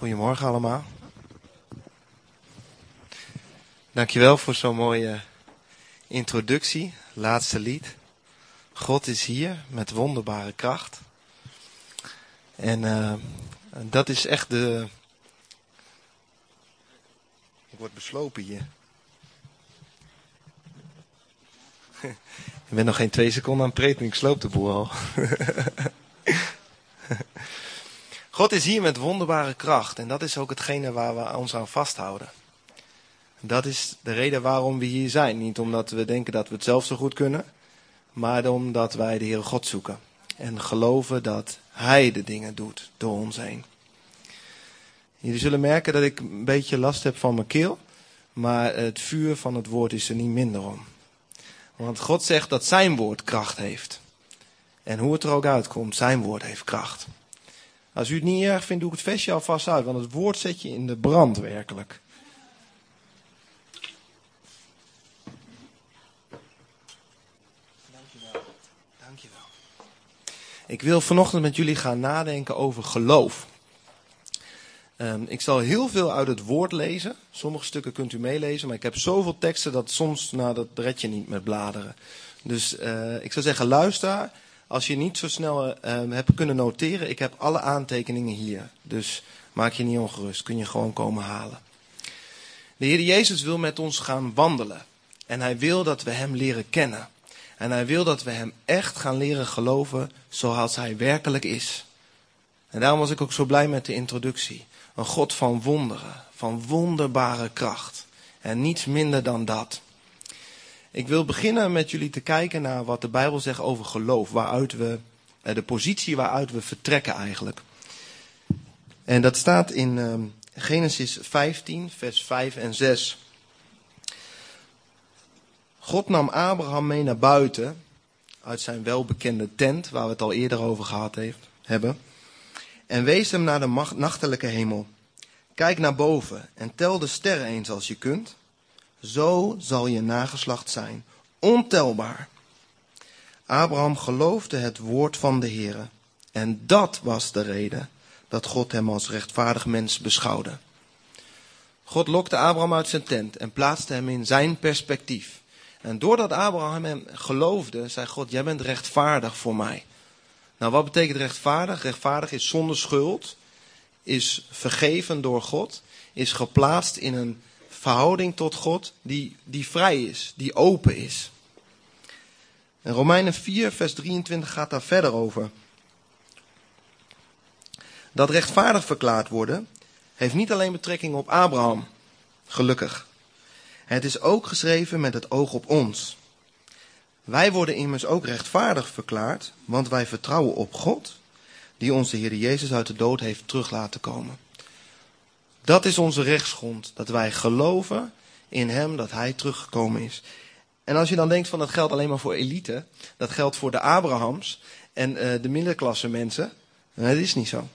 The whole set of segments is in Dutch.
Goedemorgen allemaal. Dankjewel voor zo'n mooie introductie, laatste lied. God is hier met wonderbare kracht. En uh, dat is echt de. Ik word beslopen hier. Ik ben nog geen twee seconden aan het preten, ik sloop de boel al. God is hier met wonderbare kracht en dat is ook hetgene waar we ons aan vasthouden. Dat is de reden waarom we hier zijn. Niet omdat we denken dat we het zelf zo goed kunnen, maar omdat wij de Heere God zoeken. En geloven dat Hij de dingen doet door ons heen. Jullie zullen merken dat ik een beetje last heb van mijn keel, maar het vuur van het woord is er niet minder om. Want God zegt dat Zijn woord kracht heeft. En hoe het er ook uitkomt, Zijn woord heeft kracht. Als u het niet erg vindt, doe ik het vestje alvast uit, want het woord zet je in de brand werkelijk. Dankjewel. Dankjewel. Ik wil vanochtend met jullie gaan nadenken over geloof. Um, ik zal heel veel uit het woord lezen. Sommige stukken kunt u meelezen, maar ik heb zoveel teksten dat soms, nou, dat red je niet met bladeren. Dus uh, ik zou zeggen, luister als je niet zo snel uh, hebt kunnen noteren, ik heb alle aantekeningen hier. Dus maak je niet ongerust, kun je gewoon komen halen. De Heer Jezus wil met ons gaan wandelen. En hij wil dat we hem leren kennen. En hij wil dat we hem echt gaan leren geloven zoals hij werkelijk is. En daarom was ik ook zo blij met de introductie. Een God van wonderen, van wonderbare kracht. En niets minder dan dat. Ik wil beginnen met jullie te kijken naar wat de Bijbel zegt over geloof. Waaruit we, eh, de positie waaruit we vertrekken eigenlijk. En dat staat in ehm, Genesis 15, vers 5 en 6. God nam Abraham mee naar buiten uit zijn welbekende tent, waar we het al eerder over gehad heeft, hebben, en wees hem naar de nachtelijke hemel. Kijk naar boven en tel de sterren eens als je kunt. Zo zal je nageslacht zijn, ontelbaar. Abraham geloofde het woord van de Heere. En dat was de reden dat God hem als rechtvaardig mens beschouwde. God lokte Abraham uit zijn tent en plaatste hem in zijn perspectief. En doordat Abraham hem geloofde, zei God, jij bent rechtvaardig voor mij. Nou, wat betekent rechtvaardig? Rechtvaardig is zonder schuld, is vergeven door God, is geplaatst in een verhouding tot God die, die vrij is, die open is. En Romeinen 4, vers 23 gaat daar verder over. Dat rechtvaardig verklaard worden heeft niet alleen betrekking op Abraham, gelukkig. Het is ook geschreven met het oog op ons. Wij worden immers ook rechtvaardig verklaard, want wij vertrouwen op God, die onze Heer Jezus uit de dood heeft terug laten komen. Dat is onze rechtsgrond, dat wij geloven in Hem, dat Hij teruggekomen is. En als je dan denkt van dat geldt alleen maar voor elite, dat geldt voor de Abrahams en uh, de middenklasse mensen, dat is niet zo.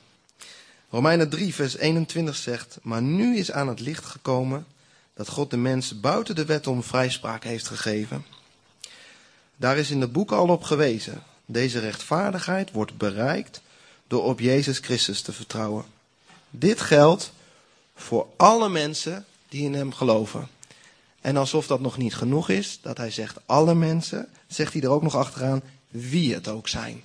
Romeinen 3, vers 21 zegt, maar nu is aan het licht gekomen dat God de mens buiten de wet om vrijspraak heeft gegeven. Daar is in de boek al op gewezen. Deze rechtvaardigheid wordt bereikt door op Jezus Christus te vertrouwen. Dit geldt voor alle mensen die in hem geloven. En alsof dat nog niet genoeg is, dat hij zegt alle mensen, zegt hij er ook nog achteraan wie het ook zijn.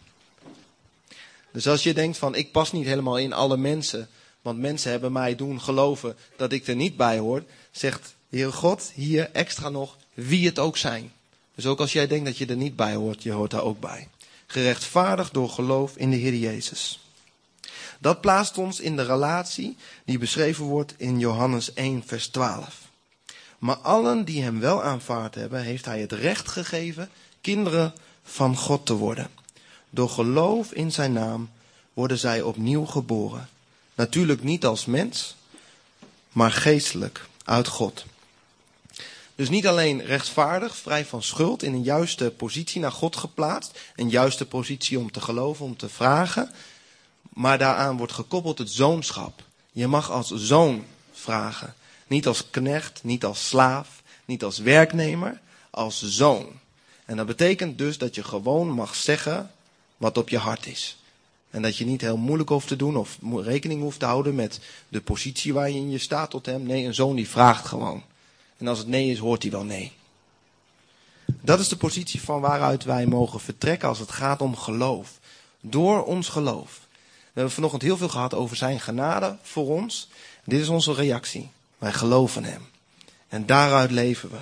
Dus als je denkt van ik pas niet helemaal in alle mensen, want mensen hebben mij doen geloven dat ik er niet bij hoor, zegt Heer God hier extra nog wie het ook zijn. Dus ook als jij denkt dat je er niet bij hoort, je hoort daar ook bij. Gerechtvaardigd door geloof in de Heer Jezus. Dat plaatst ons in de relatie die beschreven wordt in Johannes 1, vers 12. Maar allen die hem wel aanvaard hebben, heeft hij het recht gegeven kinderen van God te worden. Door geloof in zijn naam worden zij opnieuw geboren. Natuurlijk niet als mens, maar geestelijk uit God. Dus niet alleen rechtvaardig, vrij van schuld, in een juiste positie naar God geplaatst. Een juiste positie om te geloven, om te vragen. Maar daaraan wordt gekoppeld het zoonschap. Je mag als zoon vragen. Niet als knecht, niet als slaaf, niet als werknemer, als zoon. En dat betekent dus dat je gewoon mag zeggen wat op je hart is. En dat je niet heel moeilijk hoeft te doen of rekening hoeft te houden met de positie waar je in je staat tot hem. Nee, een zoon die vraagt gewoon. En als het nee is, hoort hij wel nee. Dat is de positie van waaruit wij mogen vertrekken als het gaat om geloof. Door ons geloof. We hebben vanochtend heel veel gehad over zijn genade voor ons. Dit is onze reactie. Wij geloven hem. En daaruit leven we.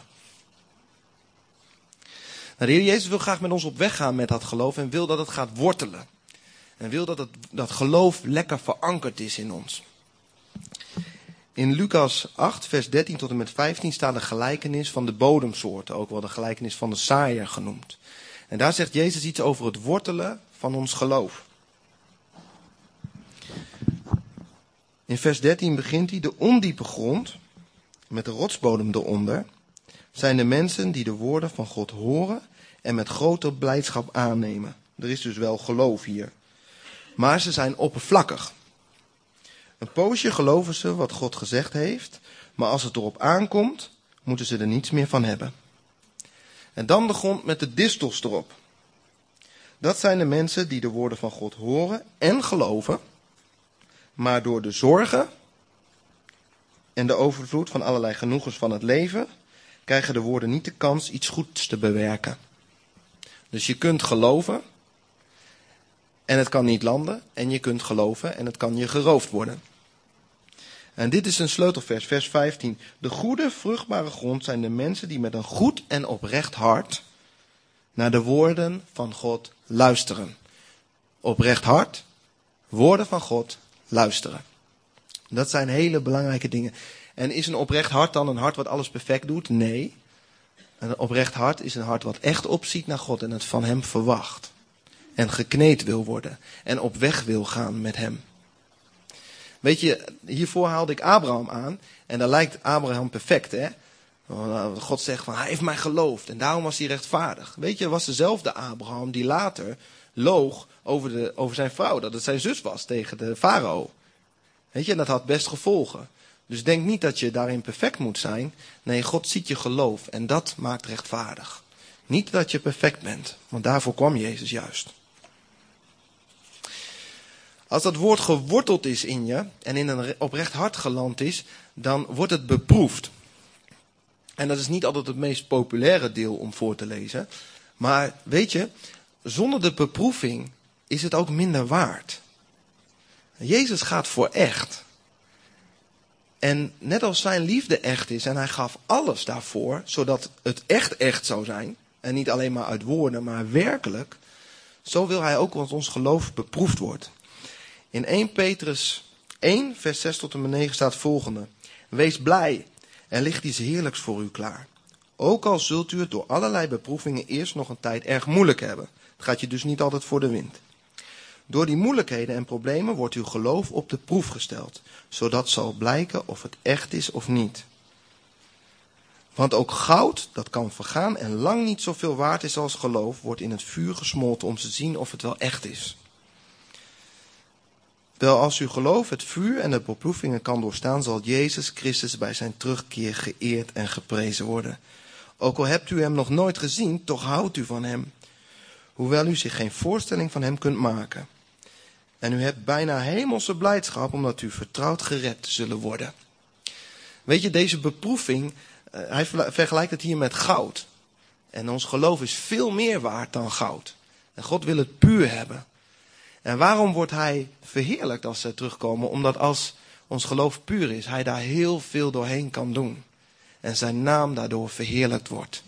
Nou, de Heer Jezus wil graag met ons op weg gaan met dat geloof en wil dat het gaat wortelen. En wil dat het, dat geloof lekker verankerd is in ons. In Lucas 8, vers 13 tot en met 15 staat de gelijkenis van de bodemsoorten, ook wel de gelijkenis van de saaier genoemd. En daar zegt Jezus iets over het wortelen van ons geloof. In vers 13 begint hij, de ondiepe grond, met de rotsbodem eronder, zijn de mensen die de woorden van God horen en met grote blijdschap aannemen. Er is dus wel geloof hier. Maar ze zijn oppervlakkig. Een poosje geloven ze wat God gezegd heeft, maar als het erop aankomt, moeten ze er niets meer van hebben. En dan de grond met de distels erop. Dat zijn de mensen die de woorden van God horen en geloven, maar door de zorgen en de overvloed van allerlei genoegens van het leven krijgen de woorden niet de kans iets goeds te bewerken. Dus je kunt geloven en het kan niet landen. En je kunt geloven en het kan je geroofd worden. En dit is een sleutelvers, vers 15. De goede, vruchtbare grond zijn de mensen die met een goed en oprecht hart naar de woorden van God luisteren. Oprecht hart, woorden van God luisteren. Dat zijn hele belangrijke dingen. En is een oprecht hart dan een hart wat alles perfect doet? Nee. Een oprecht hart is een hart wat echt opziet naar God en het van Hem verwacht. En gekneed wil worden. En op weg wil gaan met Hem. Weet je, hiervoor haalde ik Abraham aan. En dan lijkt Abraham perfect, hè? God zegt van, hij heeft mij geloofd. En daarom was hij rechtvaardig. Weet je, het was dezelfde Abraham die later loog over, de, over zijn vrouw. Dat het zijn zus was tegen de farao. Weet je, en dat had best gevolgen. Dus denk niet dat je daarin perfect moet zijn. Nee, God ziet je geloof en dat maakt rechtvaardig. Niet dat je perfect bent, want daarvoor kwam Jezus juist. Als dat woord geworteld is in je en in een oprecht hart geland is, dan wordt het beproefd. En dat is niet altijd het meest populaire deel om voor te lezen. Maar weet je, zonder de beproeving is het ook minder waard. Jezus gaat voor echt. En net als zijn liefde echt is en hij gaf alles daarvoor, zodat het echt echt zou zijn, en niet alleen maar uit woorden, maar werkelijk, zo wil hij ook dat ons geloof beproefd wordt. In 1 Petrus 1, vers 6 tot en met 9 staat volgende. Wees blij, er ligt iets heerlijks voor u klaar. Ook al zult u het door allerlei beproevingen eerst nog een tijd erg moeilijk hebben. Het gaat je dus niet altijd voor de wind. Door die moeilijkheden en problemen wordt uw geloof op de proef gesteld, zodat zal blijken of het echt is of niet. Want ook goud, dat kan vergaan en lang niet zoveel waard is als geloof, wordt in het vuur gesmolten om te zien of het wel echt is. Wel, als uw geloof het vuur en de beproevingen kan doorstaan, zal Jezus Christus bij zijn terugkeer geëerd en geprezen worden. Ook al hebt u hem nog nooit gezien, toch houdt u van hem, hoewel u zich geen voorstelling van hem kunt maken. En u hebt bijna hemelse blijdschap omdat u vertrouwd gered zullen worden. Weet je, deze beproeving, eh, hij vergelijkt het hier met goud. En ons geloof is veel meer waard dan goud. En God wil het puur hebben. En waarom wordt hij verheerlijkt als ze terugkomen? Omdat als ons geloof puur is, hij daar heel veel doorheen kan doen. En zijn naam daardoor verheerlijkt wordt.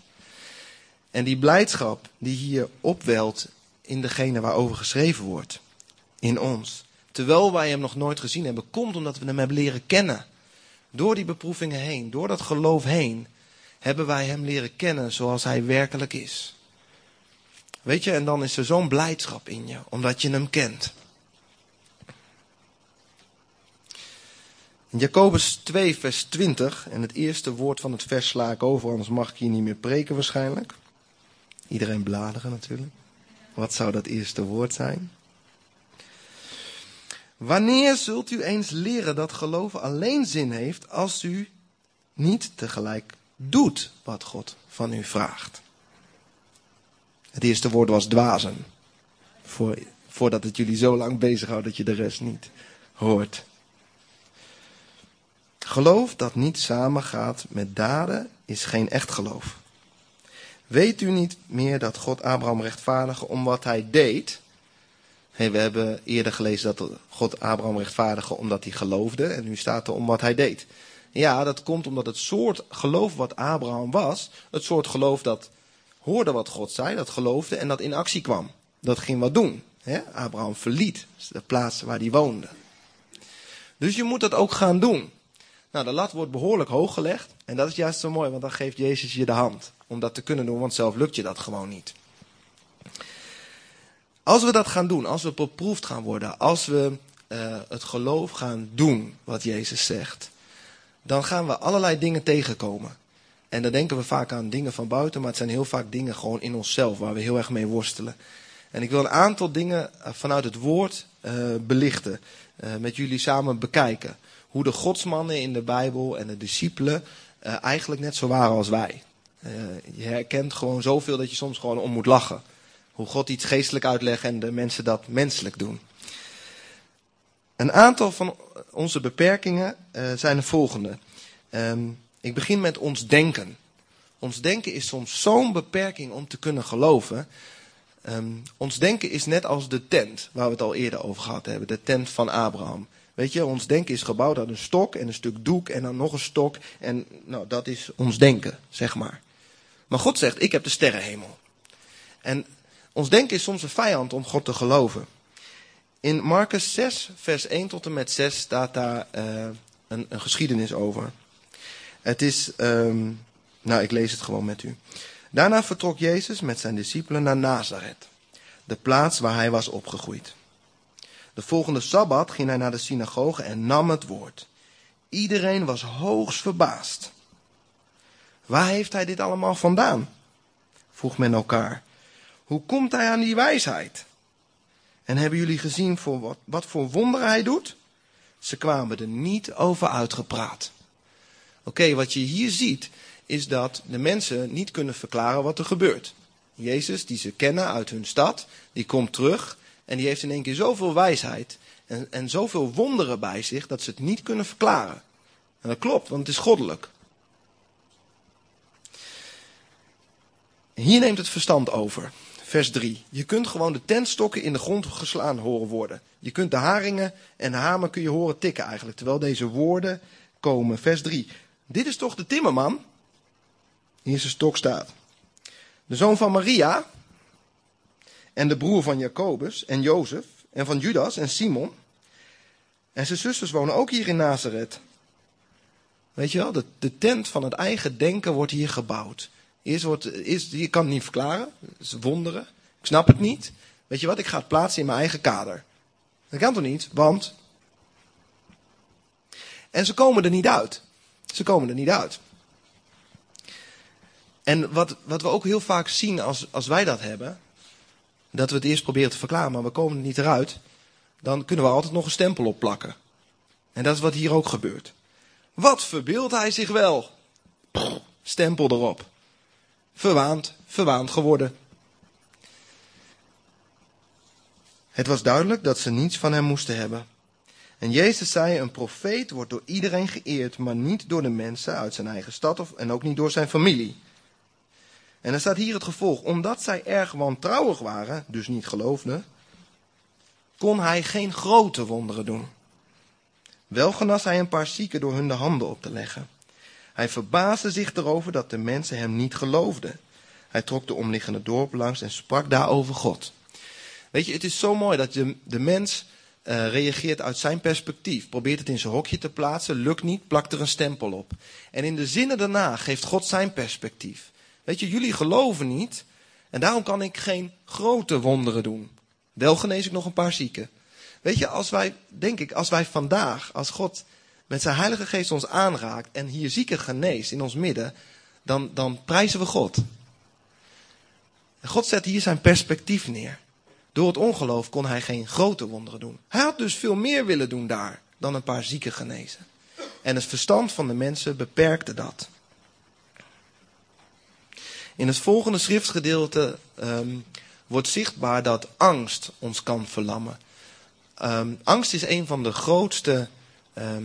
En die blijdschap die hier opwelt in degene waarover geschreven wordt, in ons. Terwijl wij hem nog nooit gezien hebben, komt omdat we hem hebben leren kennen. Door die beproevingen heen, door dat geloof heen, hebben wij hem leren kennen zoals hij werkelijk is. Weet je, en dan is er zo'n blijdschap in je, omdat je hem kent. Jacobus 2, vers 20, en het eerste woord van het vers sla ik over, anders mag ik hier niet meer preken waarschijnlijk. Iedereen bladeren natuurlijk. Wat zou dat eerste woord zijn? Wanneer zult u eens leren dat geloven alleen zin heeft als u niet tegelijk doet wat God van u vraagt? Het eerste woord was dwazen. Voor, Voordat het jullie zo lang bezighoudt dat je de rest niet hoort. Geloof dat niet samengaat met daden is geen echt geloof. Weet u niet meer dat God Abraham rechtvaardigde om wat hij deed? Hey, we hebben eerder gelezen dat God Abraham rechtvaardigde omdat hij geloofde. En nu staat er om wat hij deed. Ja, dat komt omdat het soort geloof wat Abraham was, het soort geloof dat hoorde wat God zei, dat geloofde en dat in actie kwam. Dat ging wat doen. Abraham verliet de plaats waar hij woonde. Dus je moet dat ook gaan doen. Nou, de lat wordt behoorlijk hoog gelegd. En dat is juist zo mooi, want dan geeft Jezus je de hand om dat te kunnen doen, want zelf lukt je dat gewoon niet. Als we dat gaan doen, als we beproefd gaan worden, als we uh, het geloof gaan doen wat Jezus zegt, dan gaan we allerlei dingen tegenkomen. En dan denken we vaak aan dingen van buiten, maar het zijn heel vaak dingen gewoon in onszelf waar we heel erg mee worstelen. En ik wil een aantal dingen eh, vanuit het woord uh, belichten, met jullie samen bekijken. Hoe de godsmannen in de Bijbel en de discipelen eigenlijk net zo waren als wij. je herkent gewoon zoveel dat je soms gewoon om moet lachen. Hoe God iets geestelijk uitlegt en de mensen dat menselijk doen. Een aantal van onze beperkingen uh, zijn de volgende. Um, ik begin met ons denken. Ons denken is soms zo'n beperking om te kunnen geloven. Um, ons denken is net als de tent, waar we het al eerder over gehad hebben. De tent van Abraham. Weet je, ons denken is gebouwd uit een stok en een stuk doek en dan nog een stok. En nou, dat is ons denken, zeg maar. Maar God zegt, ik heb de sterrenhemel. En ons denken is soms een vijand om God te geloven. In Marcus 6, vers 1 tot en met 6 staat daar uh, een, een, geschiedenis over. Het is, um, nou ik lees het gewoon met u. Daarna vertrok Jezus met zijn discipelen naar Nazareth, de plaats waar hij was opgegroeid. De volgende sabbat ging hij naar de synagoge en nam het woord. Iedereen was hoogst verbaasd. Waar heeft hij dit allemaal vandaan? vroeg men elkaar. Hoe komt hij aan die wijsheid? En hebben jullie gezien voor wat, wat voor wonderen hij doet? Ze kwamen er niet over uitgepraat. Oké, wat je hier ziet, is dat de mensen niet kunnen verklaren wat er gebeurt. Jezus, die ze kennen uit hun stad, die komt terug en die heeft in één keer zoveel wijsheid en, en zoveel wonderen bij zich dat ze het niet kunnen verklaren. En dat klopt, want het is goddelijk. Hier neemt het verstand over vers 3. Je kunt gewoon de tentstokken in de grond geslaan horen worden. Je kunt de haringen en de hamer kun je horen tikken eigenlijk, terwijl deze woorden komen. Vers 3. Dit is toch de timmerman? Hier zijn stok staat. De zoon van Maria en de broer van Jacobus en Jozef en van Judas en Simon. En zijn zusters wonen ook hier in Nazareth. Weet je wel, de tent van het eigen denken wordt hier gebouwd. Eerst wordt, eerst, je kan het niet verklaren. Dat is wonderen. Ik snap het niet. Weet je wat, ik ga het plaatsen in mijn eigen kader. Dat kan toch niet, want... En ze komen er niet uit. Ze komen er niet uit. En wat, wat we ook heel vaak zien als, als wij dat hebben, dat we het eerst proberen te verklaren, maar we komen er niet eruit, dan kunnen we altijd nog een stempel opplakken. En dat is wat hier ook gebeurt. Wat verbeeldt hij zich wel? stempel erop verwaand, verwaand geworden. Het was duidelijk dat ze niets van hem moesten hebben. En Jezus zei, een profeet wordt door iedereen geëerd, maar niet door de mensen uit zijn eigen stad of, en ook niet door zijn familie. En er staat hier het gevolg, omdat zij erg wantrouwig waren, dus niet geloofden, kon hij geen grote wonderen doen. Wel genas hij een paar zieken door hun de handen op te leggen. Hij verbaasde zich erover dat de mensen hem niet geloofden. Hij trok de omliggende dorp langs en sprak daar over God. Weet je, het is zo mooi dat de, de mens uh, reageert uit zijn perspectief. Probeert het in zijn hokje te plaatsen, lukt niet, plakt er een stempel op. En in de zinnen daarna geeft God zijn perspectief. Weet je, jullie geloven niet en daarom kan ik geen grote wonderen doen. Wel genees ik nog een paar zieken. Weet je, als wij, denk ik, als wij vandaag, als God met zijn Heilige Geest ons aanraakt en hier zieken geneest in ons midden, dan, dan prijzen we God. God zet hier zijn perspectief neer. Door het ongeloof kon hij geen grote wonderen doen. Hij had dus veel meer willen doen daar dan een paar zieken genezen. En het verstand van de mensen beperkte dat. In het volgende schriftgedeelte um, wordt zichtbaar dat angst ons kan verlammen. Ehm, angst is een van de grootste ehm,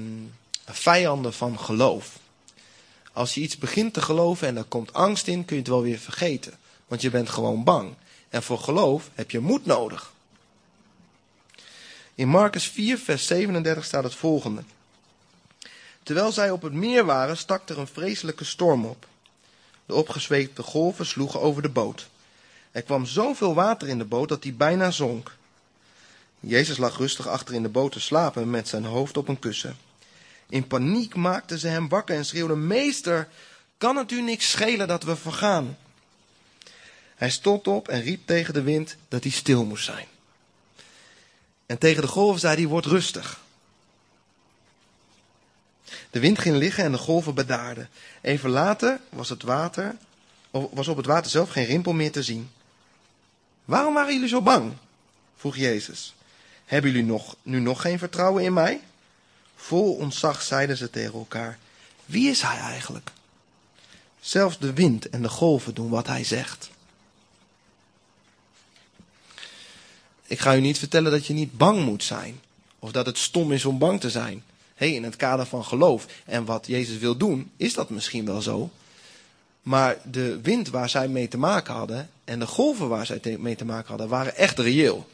vijanden van geloof. Als je iets begint te geloven en er komt angst in, kun je het wel weer vergeten. Want je bent gewoon bang. En voor geloof heb je moed nodig. In Marcus 4, vers 37 staat het volgende. Terwijl zij op het meer waren, stak er een vreselijke storm op. De opgezweepte golven sloegen over de boot. Er kwam zoveel water in de boot dat die bijna zonk. Jezus lag rustig achter in de boot te slapen met zijn hoofd op een kussen. In paniek maakten ze hem wakker en schreeuwden: Meester, kan het u niks schelen dat we vergaan? Hij stond op en riep tegen de wind dat hij stil moest zijn. En tegen de golven zei hij: Word rustig. De wind ging liggen en de golven bedaarden. Even later was, het water, was op het water zelf geen rimpel meer te zien. Waarom waren jullie zo bang? vroeg Jezus. Hebben jullie nog, nu nog geen vertrouwen in mij? Vol ontzag zeiden ze tegen elkaar: Wie is hij eigenlijk? Zelfs de wind en de golven doen wat hij zegt. Ik ga u niet vertellen dat je niet bang moet zijn. Of dat het stom is om bang te zijn. Hey, in het kader van geloof en wat Jezus wil doen, is dat misschien wel zo. Maar de wind waar zij mee te maken hadden en de golven waar zij mee te maken hadden, waren echt reëel.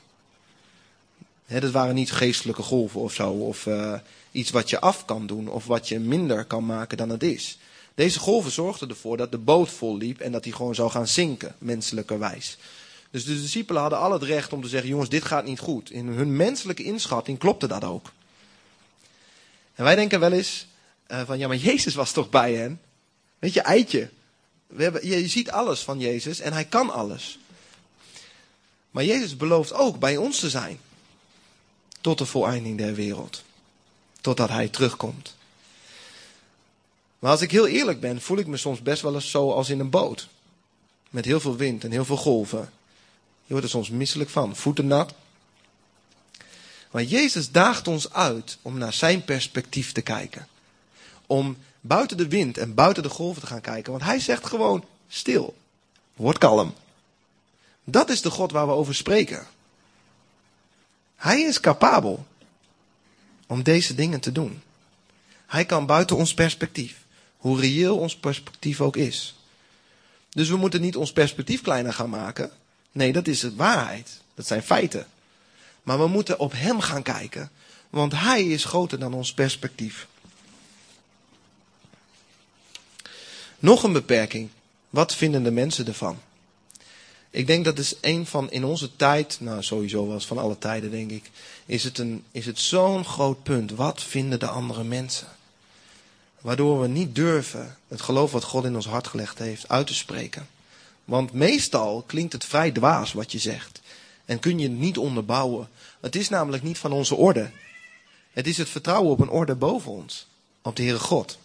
He, dat waren niet geestelijke golven of zo, of uh, iets wat je af kan doen, of wat je minder kan maken dan het is. Deze golven zorgden ervoor dat de boot vol liep en dat hij gewoon zou gaan zinken, menselijkerwijs. Dus de discipelen hadden al het recht om te zeggen: jongens, dit gaat niet goed. In hun menselijke inschatting klopte dat ook. En wij denken wel eens: uh, van ja, maar Jezus was toch bij hen? Weet je, eitje. We je ziet alles van Jezus en hij kan alles. Maar Jezus belooft ook bij ons te zijn. Tot de voleinding der wereld. Totdat hij terugkomt. Maar als ik heel eerlijk ben, voel ik me soms best wel eens zo als in een boot. Met heel veel wind en heel veel golven. Je wordt er soms misselijk van, voeten nat. Maar Jezus daagt ons uit om naar zijn perspectief te kijken. Om buiten de wind en buiten de golven te gaan kijken. Want hij zegt gewoon stil. Word kalm. Dat is de God waar we over spreken. Hij is capabel om deze dingen te doen. Hij kan buiten ons perspectief, hoe reëel ons perspectief ook is. Dus we moeten niet ons perspectief kleiner gaan maken. Nee, dat is de waarheid. Dat zijn feiten. Maar we moeten op Hem gaan kijken, want Hij is groter dan ons perspectief. Nog een beperking. Wat vinden de mensen ervan? Ik denk dat is een van in onze tijd, nou sowieso was van alle tijden denk ik, is het, een, is het zo'n groot punt. Wat vinden de andere mensen? Waardoor we niet durven het geloof wat God in ons hart gelegd heeft uit te spreken. Want meestal klinkt het vrij dwaas wat je zegt. En kun je het niet onderbouwen. Het is namelijk niet van onze orde. Het is het vertrouwen op een orde boven ons. Op de Heere God.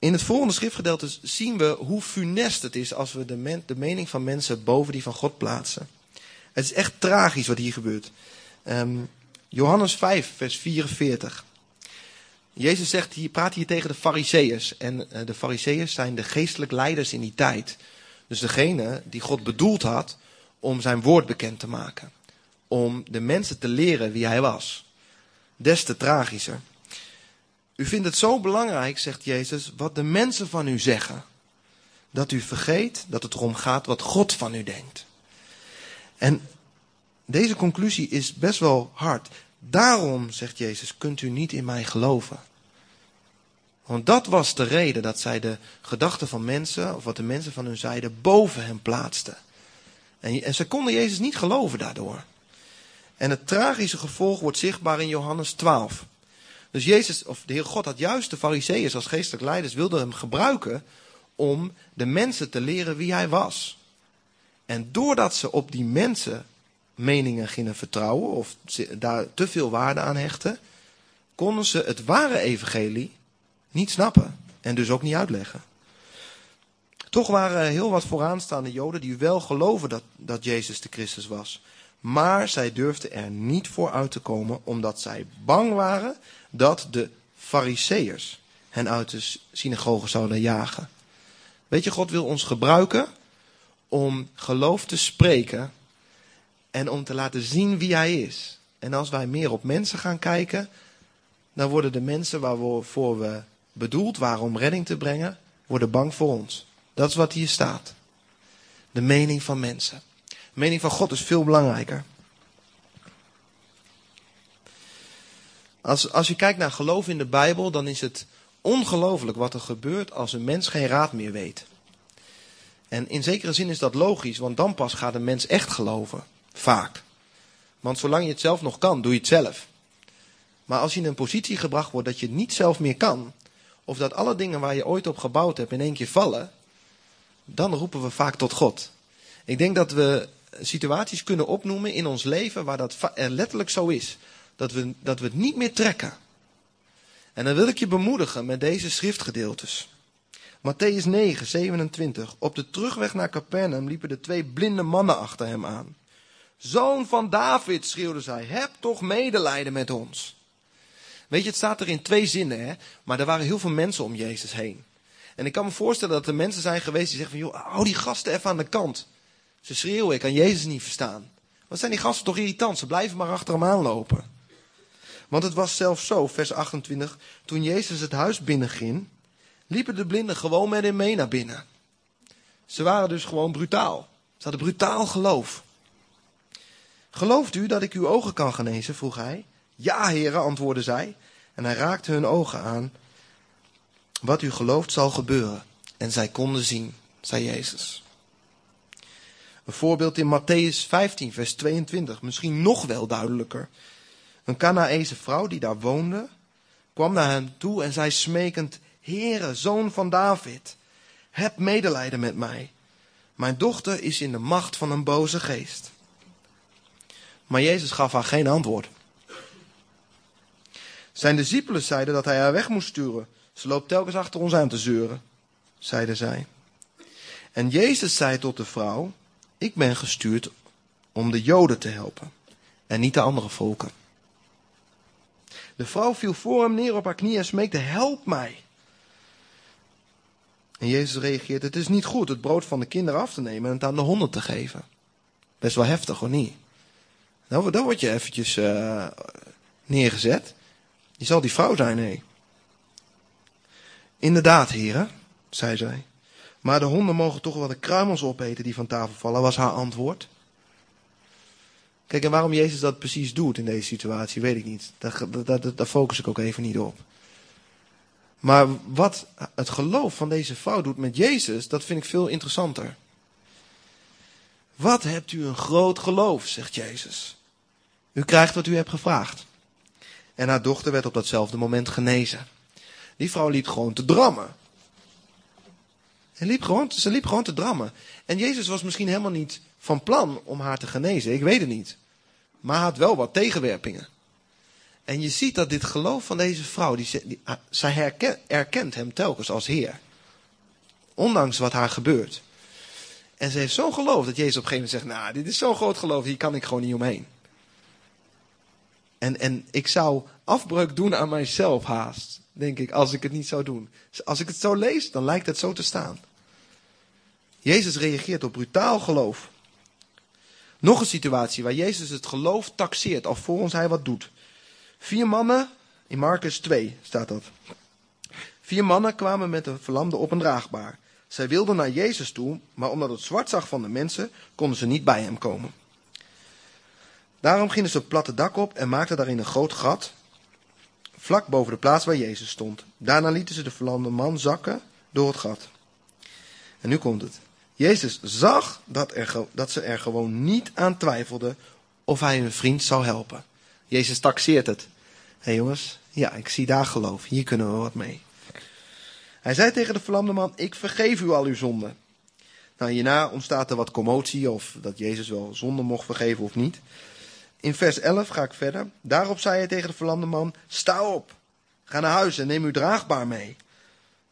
In het volgende schriftgedeelte zien we hoe funest het is als we de, de mening van mensen boven die van God plaatsen. Het is echt tragisch wat hier gebeurt. Um, Johannes 5, vers 44. Jezus zegt, hier, praat hier tegen de fariseeërs. En uh, de fariseeërs zijn de geestelijk leiders in die tijd. Dus degene die God bedoeld had om zijn woord bekend te maken. Om de mensen te leren wie hij was. Des te tragischer. U vindt het zo belangrijk, zegt Jezus, wat de mensen van u zeggen. Dat u vergeet dat het erom gaat wat God van u denkt. En deze conclusie is best wel hard. Daarom, zegt Jezus, kunt u niet in mij geloven. Want dat was de reden dat zij de gedachten van mensen, of wat de mensen van hun zeiden, boven hem plaatsten. En, en ze konden Jezus niet geloven daardoor. En het tragische gevolg wordt zichtbaar in Johannes 12. Dus Jezus, of de Heer God had juist de fariseeërs als geestelijk leiders, wilde hem gebruiken om de mensen te leren wie hij was. En doordat ze op die mensen meningen gingen vertrouwen of daar te veel waarde aan hechten, konden ze het ware evangelie niet snappen en dus ook niet uitleggen. Toch waren heel wat vooraanstaande Joden die wel geloven dat, dat Jezus de Christus was. Maar zij durfden er niet voor uit te komen omdat zij bang waren dat de fariseërs hen uit de synagoge zouden jagen. Weet je, God wil ons gebruiken om geloof te spreken en om te laten zien wie hij is. En als wij meer op mensen gaan kijken, dan worden de mensen waarvoor we bedoeld waren om redding te brengen, worden bang voor ons. Dat is wat hier staat. De mening van mensen. De mening van God is veel belangrijker. Als, als je kijkt naar geloof in de Bijbel, dan is het ongelooflijk wat er gebeurt als een mens geen raad meer weet. En in zekere zin is dat logisch, want dan pas gaat een mens echt geloven. Vaak. Want zolang je het zelf nog kan, doe je het zelf. Maar als je in een positie gebracht wordt dat je niet zelf meer kan, of dat alle dingen waar je ooit op gebouwd hebt in één keer vallen, dan roepen we vaak tot God. Ik denk dat we situaties kunnen opnoemen in ons leven waar dat letterlijk zo is. Dat we, dat we het niet meer trekken. En dan wil ik je bemoedigen met deze schriftgedeeltes. Matthäus 9, 27. Op de terugweg naar Capernaum liepen de twee blinde mannen achter hem aan. Zoon van David, schreeuwden zij, heb toch medelijden met ons. Weet je, het staat er in twee zinnen, hè? maar er waren heel veel mensen om Jezus heen. En ik kan me voorstellen dat er mensen zijn geweest die zeggen van, joh, hou die gasten even aan de kant. Ze schreeuwen, ik kan Jezus niet verstaan. Wat zijn die gasten toch irritant, ze blijven maar achter hem aanlopen. Want het was zelfs zo, vers 28, toen Jezus het huis binnenging, liepen de blinden gewoon met hem mee naar binnen. Ze waren dus gewoon brutaal. Ze hadden brutaal geloof. Gelooft u dat ik uw ogen kan genezen? vroeg hij. Ja, heren, antwoordden zij. En hij raakte hun ogen aan. Wat u gelooft zal gebeuren. En zij konden zien, zei Jezus. Een voorbeeld in Matthäus 15, vers 22, misschien nog wel duidelijker. Een Canaese vrouw die daar woonde, kwam naar hem toe en zei smekend: Heere, zoon van David, heb medelijden met mij. Mijn dochter is in de macht van een boze geest. Maar Jezus gaf haar geen antwoord. Zijn discipelen zeiden dat hij haar weg moest sturen. Ze loopt telkens achter ons aan te zeuren, zeiden zij. En Jezus zei tot de vrouw: Ik ben gestuurd om de Joden te helpen en niet de andere volken. De vrouw viel voor hem neer op haar knieën en smeekte: Help mij. En Jezus reageert: Het is niet goed het brood van de kinderen af te nemen en het aan de honden te geven. Best wel heftig, hoor niet? Nou, dan word je eventjes uh, neergezet. Je zal die vrouw zijn, hé. Inderdaad, heren, zei zij. Maar de honden mogen toch wel de kruimels opeten die van tafel vallen, was haar antwoord. Kijk, en waarom Jezus dat precies doet in deze situatie, weet ik niet. Daar, daar, daar focus ik ook even niet op. Maar wat het geloof van deze vrouw doet met Jezus, dat vind ik veel interessanter. Wat hebt u een groot geloof, zegt Jezus. U krijgt wat u hebt gevraagd. En haar dochter werd op datzelfde moment genezen. Die vrouw liep gewoon te drammen. Ze liep, gewoon, ze liep gewoon te drammen. En Jezus was misschien helemaal niet van plan om haar te genezen. Ik weet het niet. Maar hij had wel wat tegenwerpingen. En je ziet dat dit geloof van deze vrouw, die, die, ah, zij herkent, erkent hem telkens als Heer. Ondanks wat haar gebeurt. En ze heeft zo'n geloof dat Jezus op een gegeven moment zegt, nou, dit is zo'n groot geloof, hier kan ik gewoon niet omheen. En, en ik zou afbreuk doen aan mijzelf haast, denk ik, als ik het niet zou doen. Als ik het zo lees, dan lijkt het zo te staan. Jezus reageert op brutaal geloof. Nog een situatie waar Jezus het geloof taxeert, alvorens hij wat doet. Vier mannen, in Marcus 2 staat dat. Vier mannen kwamen met een verlamde op een draagbaar. Zij wilden naar Jezus toe, maar omdat het zwart zag van de mensen, konden ze niet bij hem komen. Daarom gingen ze het platte dak op en maakten daarin een groot gat, vlak boven de plaats waar Jezus stond. Daarna lieten ze de verlamde man zakken door het gat. En nu komt het. Jezus zag dat, er, dat ze er gewoon niet aan twijfelden of hij hun vriend zou helpen. Jezus taxeert het. Hé hey jongens, ja, ik zie daar geloof. Hier kunnen we wat mee. Hij zei tegen de verlamde man: Ik vergeef u al uw zonden. Nou, hierna ontstaat er wat commotie of dat Jezus wel zonde mocht vergeven of niet. In vers 11 ga ik verder. Daarop zei hij tegen de verlamde man: Sta op, ga naar huis en neem uw draagbaar mee.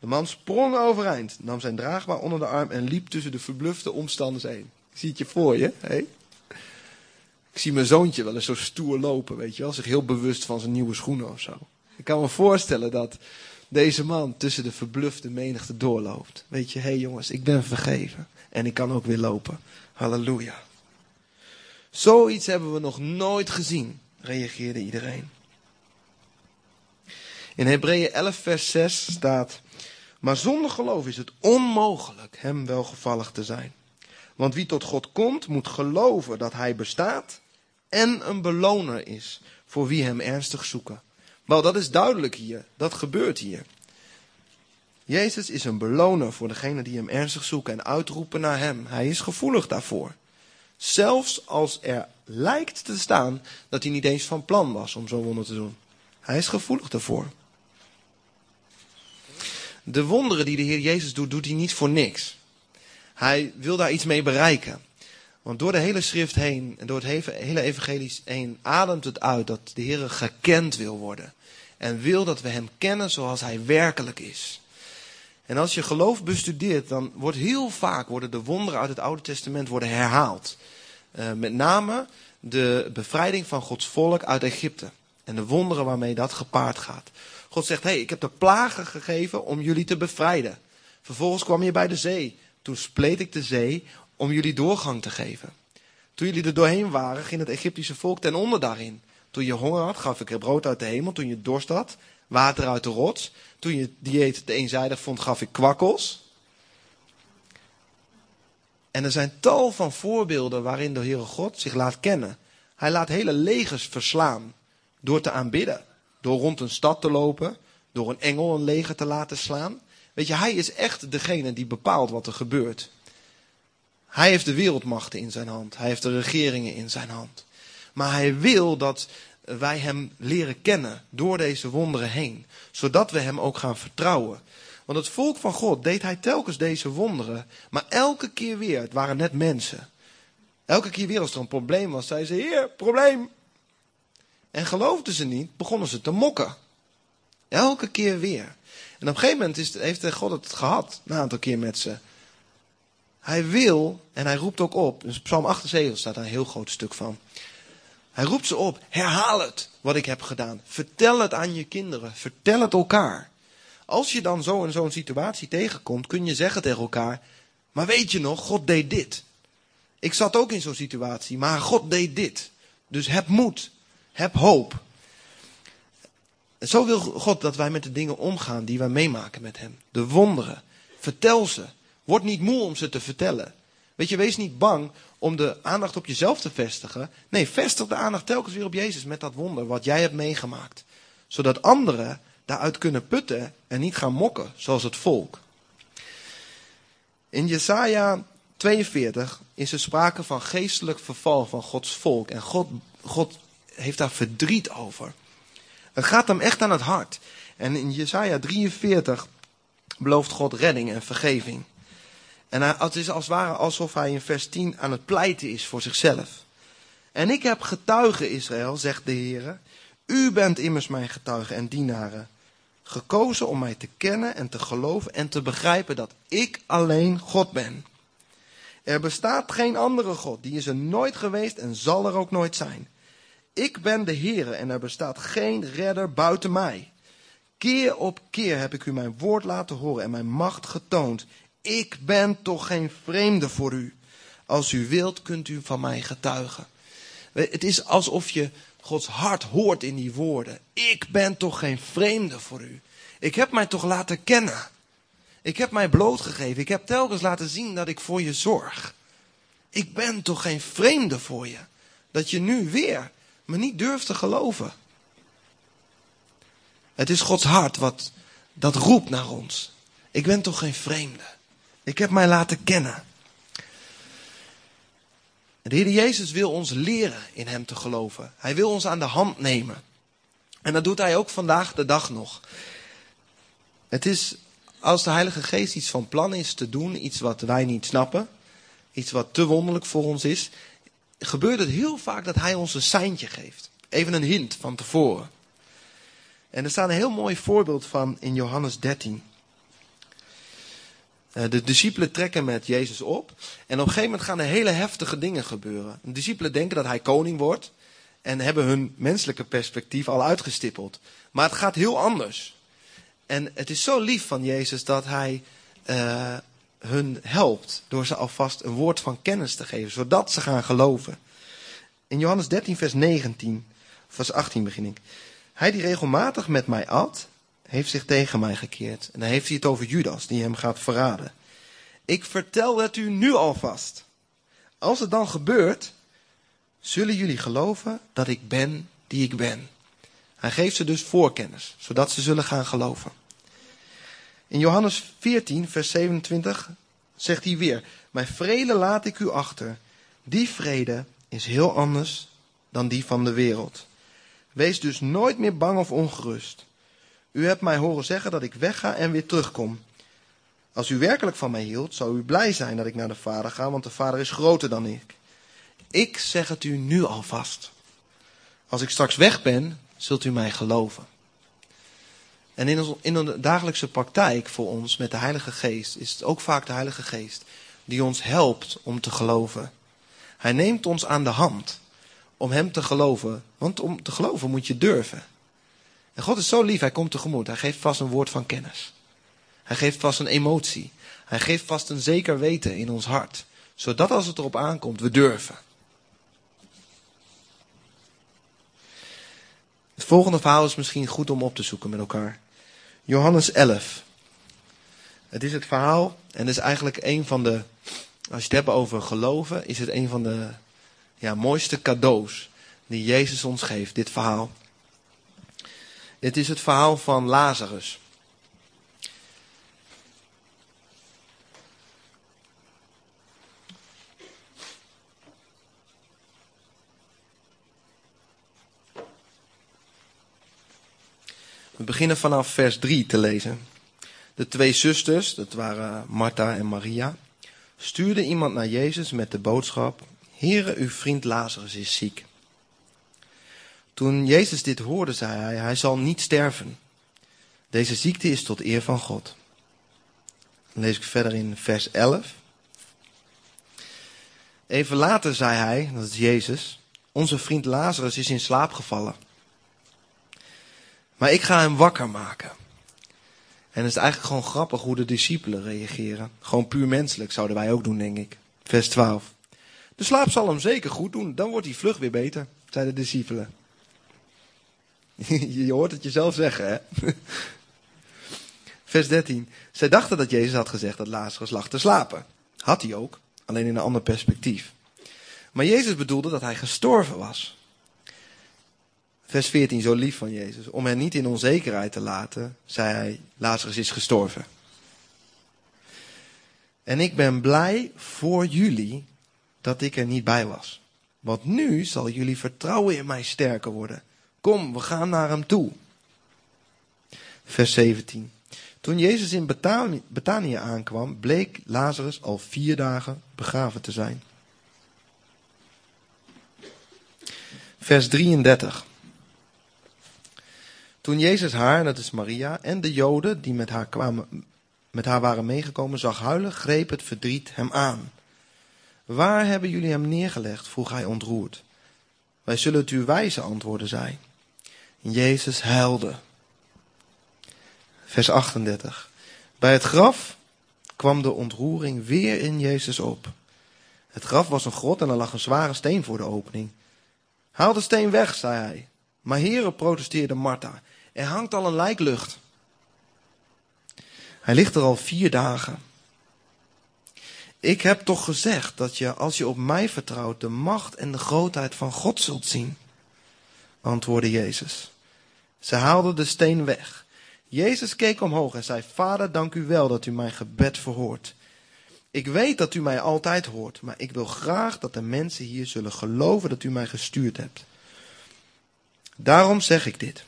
De man sprong overeind, nam zijn draagbaar onder de arm en liep tussen de verblufte omstanders heen. Zie het je voor je, hé? Ik zie mijn zoontje wel eens zo stoer lopen, weet je wel, zich heel bewust van zijn nieuwe schoenen of zo. Ik kan me voorstellen dat deze man tussen de verblufte menigte doorloopt. Weet je, hé hey jongens, ik ben vergeven. En ik kan ook weer lopen. Halleluja. Zoiets hebben we nog nooit gezien, reageerde iedereen. In Hebreeën 11, vers 6 staat: Maar zonder geloof is het onmogelijk hem welgevallig te zijn. Want wie tot God komt, moet geloven dat hij bestaat en een beloner is voor wie hem ernstig zoeken. Wel, dat is duidelijk hier. Dat gebeurt hier. Jezus is een beloner voor degenen die hem ernstig zoeken en uitroepen naar hem. Hij is gevoelig daarvoor. Zelfs als er lijkt te staan dat hij niet eens van plan was om zo'n wonder te doen. Hij is gevoelig daarvoor. De wonderen die de Heer Jezus doet, doet hij niet voor niks. Hij wil daar iets mee bereiken. Want door de hele schrift heen en door het hele evangelie heen ademt het uit dat de Heer gekend wil worden. En wil dat we Hem kennen zoals Hij werkelijk is. En als je geloof bestudeert, dan wordt heel vaak worden de wonderen uit het Oude Testament worden herhaald. Uh, met name de bevrijding van Gods volk uit Egypte. En de wonderen waarmee dat gepaard gaat. God zegt, hé, hey, ik heb de plagen gegeven om jullie te bevrijden. Vervolgens kwam je bij de zee. Toen spleet ik de zee om jullie doorgang te geven. Toen jullie er doorheen waren, ging het Egyptische volk ten onder daarin. Toen je honger had, gaf ik er brood uit de hemel. Toen je dorst had, water uit de rots. Toen je dieet te eenzijdig vond, gaf ik kwakkels. En er zijn tal van voorbeelden waarin de Heere God zich laat kennen. Hij laat hele legers verslaan door te aanbidden. Door rond een stad te lopen, door een engel een leger te laten slaan. Weet je, hij is echt degene die bepaalt wat er gebeurt. Hij heeft de wereldmachten in zijn hand. Hij heeft de regeringen in zijn hand. Maar hij wil dat wij hem leren kennen door deze wonderen heen. Zodat we hem ook gaan vertrouwen. Want het volk van God deed hij telkens deze wonderen. Maar elke keer weer, het waren net mensen. Elke keer weer als er een probleem was, zeiden ze, heer, probleem. En geloofden ze niet, begonnen ze te mokken. Elke keer weer. En op een gegeven moment is, heeft God het gehad, een aantal keer met ze. Hij wil, en hij roept ook op, in Psalm 78 staat daar een heel groot stuk van. Hij roept ze op, herhaal het wat ik heb gedaan. Vertel het aan je kinderen, vertel het elkaar. Als je dan zo in zo'n situatie tegenkomt, kun je zeggen tegen elkaar, maar weet je nog, God deed dit. Ik zat ook in zo'n situatie, maar God deed dit. Dus heb moed, heb hoop. Zo wil God dat wij met de dingen omgaan die wij meemaken met Hem. De wonderen. Vertel ze. Word niet moe om ze te vertellen. Weet je, wees niet bang om de aandacht op jezelf te vestigen. Nee, vestig de aandacht telkens weer op Jezus met dat wonder wat jij hebt meegemaakt. Zodat anderen daaruit kunnen putten en niet gaan mokken, zoals het volk. In Jesaja 42 is er sprake van geestelijk verval van Gods volk. En God, God heeft daar verdriet over. Het gaat hem echt aan het hart. En in Jesaja 43 belooft God redding en vergeving. En het is als het ware alsof hij in vers 10 aan het pleiten is voor zichzelf. En ik heb getuigen, Israël, zegt de Heer. U bent immers mijn getuigen en dienaren. Gekozen om mij te kennen en te geloven en te begrijpen dat ik alleen God ben. Er bestaat geen andere God, die is er nooit geweest en zal er ook nooit zijn. Ik ben de Heer en er bestaat geen redder buiten mij. Keer op keer heb ik u mijn woord laten horen en mijn macht getoond. Ik ben toch geen vreemde voor u. Als u wilt, kunt u van mij getuigen. Het is alsof je Gods hart hoort in die woorden. Ik ben toch geen vreemde voor u. Ik heb mij toch laten kennen. Ik heb mij blootgegeven. Ik heb telkens laten zien dat ik voor je zorg. Ik ben toch geen vreemde voor je. Dat je nu weer me niet durft te geloven. Het is Gods hart wat dat roept naar ons. Ik ben toch geen vreemde. Ik heb mij laten kennen. De Heer Jezus wil ons leren in Hem te geloven. Hij wil ons aan de hand nemen. En dat doet Hij ook vandaag de dag nog. Het is als de Heilige Geest iets van plan is te doen, iets wat wij niet snappen, iets wat te wonderlijk voor ons is, gebeurt het heel vaak dat Hij ons een seintje geeft. Even een hint van tevoren. En er staat een heel mooi voorbeeld van in Johannes 13. Eh, de discipelen trekken met Jezus op. En op een gegeven moment gaan er hele heftige dingen gebeuren. De discipelen denken dat hij koning wordt. En hebben hun menselijke perspectief al uitgestippeld. Maar het gaat heel anders. En het is zo lief van Jezus dat hij uh, hun helpt door ze alvast een woord van kennis te geven, zodat ze gaan geloven. In Johannes 13, vers 19, vers 18 begin ik. Hij die regelmatig met mij at, heeft zich tegen mij gekeerd. En dan heeft hij het over Judas, die hem gaat verraden. Ik vertel het u nu alvast. Als het dan gebeurt, zullen jullie geloven dat ik ben die ik ben. Hij geeft ze dus voorkennis, zodat ze zullen gaan geloven. In Johannes 14, vers 27 zegt hij weer: Mijn vrede laat ik u achter. Die vrede is heel anders dan die van de wereld. Wees dus nooit meer bang of ongerust. U hebt mij horen zeggen dat ik wegga en weer terugkom. Als u werkelijk van mij hield, zou u blij zijn dat ik naar de Vader ga, want de Vader is groter dan ik. Ik zeg het u nu alvast. Als ik straks weg ben, zult u mij geloven. En in, in de dagelijkse praktijk voor ons met de Heilige Geest is het ook vaak de Heilige Geest die ons helpt om te geloven. Hij neemt ons aan de hand om Hem te geloven, want om te geloven moet je durven. En God is zo lief, Hij komt tegemoet. Hij geeft vast een woord van kennis. Hij geeft vast een emotie. Hij geeft vast een zeker weten in ons hart. Zodat als het erop aankomt, we durven. Het volgende verhaal is misschien goed om op te zoeken met elkaar. Johannes 11. Het is het verhaal, en het is eigenlijk een van de, als je het hebt over geloven, is het een van de ja, mooiste cadeaus die Jezus ons geeft, dit verhaal. Het is het verhaal van Lazarus. We beginnen vanaf vers 3 te lezen. De twee zusters, dat waren Martha en Maria, stuurden iemand naar Jezus met de boodschap: Heere, uw vriend Lazarus is ziek. Toen Jezus dit hoorde, zei hij: Hij zal niet sterven. Deze ziekte is tot eer van God. Dan lees ik verder in vers 11. Even later zei hij, dat is Jezus, onze vriend Lazarus is in slaap gevallen. Maar ik ga hem wakker maken. En het is eigenlijk gewoon grappig hoe de discipelen reageren. Gewoon puur menselijk zouden wij ook doen, denk ik. Vers 12. De slaap zal hem zeker goed doen, dan wordt hij vlug weer beter, zeiden de discipelen. je hoort het jezelf zeggen, hè? Vers 13. Zij dachten dat Jezus had gezegd dat Lazarus lag te slapen. Had hij ook, alleen in een ander perspectief. Maar Jezus bedoelde dat hij gestorven was. Vers 14, zo lief van Jezus. Om hen niet in onzekerheid te laten, zei hij, Lazarus is gestorven. En ik ben blij voor jullie dat ik er niet bij was. Want nu zal jullie vertrouwen in mij sterker worden. Kom, we gaan naar hem toe. Vers 17. Toen Jezus in Betanië aankwam, bleek Lazarus al vier dagen begraven te zijn. Vers 33. Toen Jezus haar, dat is Maria, en de Joden die met haar, kwamen, met haar waren meegekomen, zag huilen, greep het verdriet hem aan. Waar hebben jullie hem neergelegd? vroeg hij ontroerd. Wij zullen het u wijzen, antwoordde zij. Jezus huilde. Vers 38. Bij het graf kwam de ontroering weer in Jezus op. Het graf was een grot en er lag een zware steen voor de opening. Haal de steen weg, zei hij. Maar heren, protesteerde Martha, er hangt al een lijklucht. Hij ligt er al vier dagen. Ik heb toch gezegd dat je, als je op mij vertrouwt, de macht en de grootheid van God zult zien, antwoordde Jezus. Ze haalden de steen weg. Jezus keek omhoog en zei, Vader, dank u wel dat u mijn gebed verhoort. Ik weet dat u mij altijd hoort, maar ik wil graag dat de mensen hier zullen geloven dat u mij gestuurd hebt. Daarom zeg ik dit.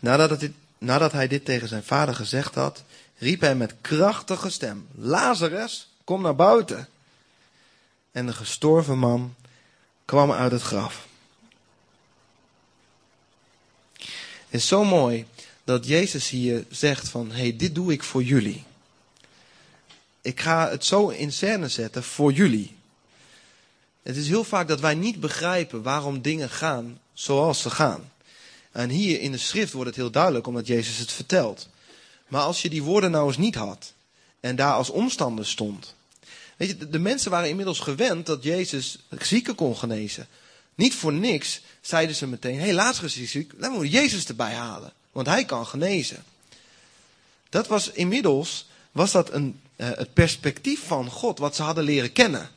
Nadat, nadat hij dit tegen zijn vader gezegd had, riep hij met krachtige stem: Lazarus, kom naar buiten. En de gestorven man kwam uit het graf. Het is zo mooi dat Jezus hier zegt van, hey, dit doe ik voor jullie. Ik ga het zo in scène zetten voor jullie. Het is heel vaak dat wij niet begrijpen waarom dingen gaan zoals ze gaan. En hier in de schrift wordt het heel duidelijk, omdat Jezus het vertelt. Maar als je die woorden nou eens niet had, en daar als omstander stond. Weet je, de, mensen waren inmiddels gewend dat Jezus zieken kon genezen. Niet voor niks zeiden ze meteen, hé hey, Lazarus is ziek, laten we Jezus erbij halen. Want hij kan genezen. Dat was inmiddels, was dat een, uh, het perspectief van God, wat ze hadden leren kennen.